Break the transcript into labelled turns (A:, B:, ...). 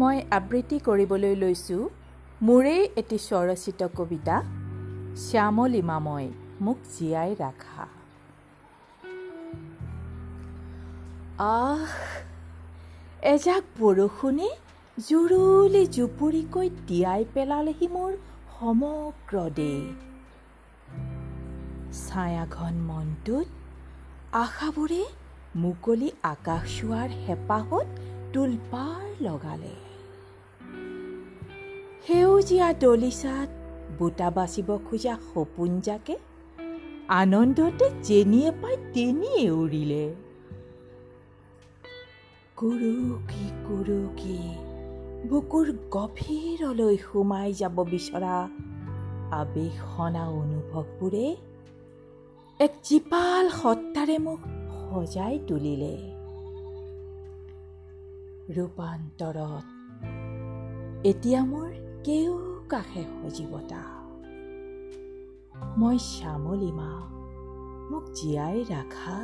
A: মই আবৃত্তি কৰিবলৈ লৈছোঁ মোৰেই এটি স্বৰচিত কবিতা শ্যামলিমাময় মোক জীয়াই ৰাখা। আহ এজাক বৰষুণে জুৰুলি জুপুৰিকৈ তিয়াই পেলালেহি মোৰ সমগ্ৰ দেহ। ছায়াঘন মনটোত আশাবোৰে মুকলি আকাশ চোৱাৰ হেঁপাহত তোলপাৰ লগালে। সেউজীয়া দলিচাত বোটা বাচিব খোজা সপোনজাকে আনন্দতে যেনিয়ে পাই তেনিয়ে উৰিলে। কুৰুকি কুৰুকি বুকুৰ গভীৰলৈ সোমাই যাব বিচৰা আৱেশনা অনুভৱবোৰে এক জীপাল সত্তাৰে মোক সজাই তুলিলে। ৰূপান্তৰত এতিয়া মোৰ কেও কাষে সজীৱতা মই শ্যামলিমা মোক জীয়াই ৰাখা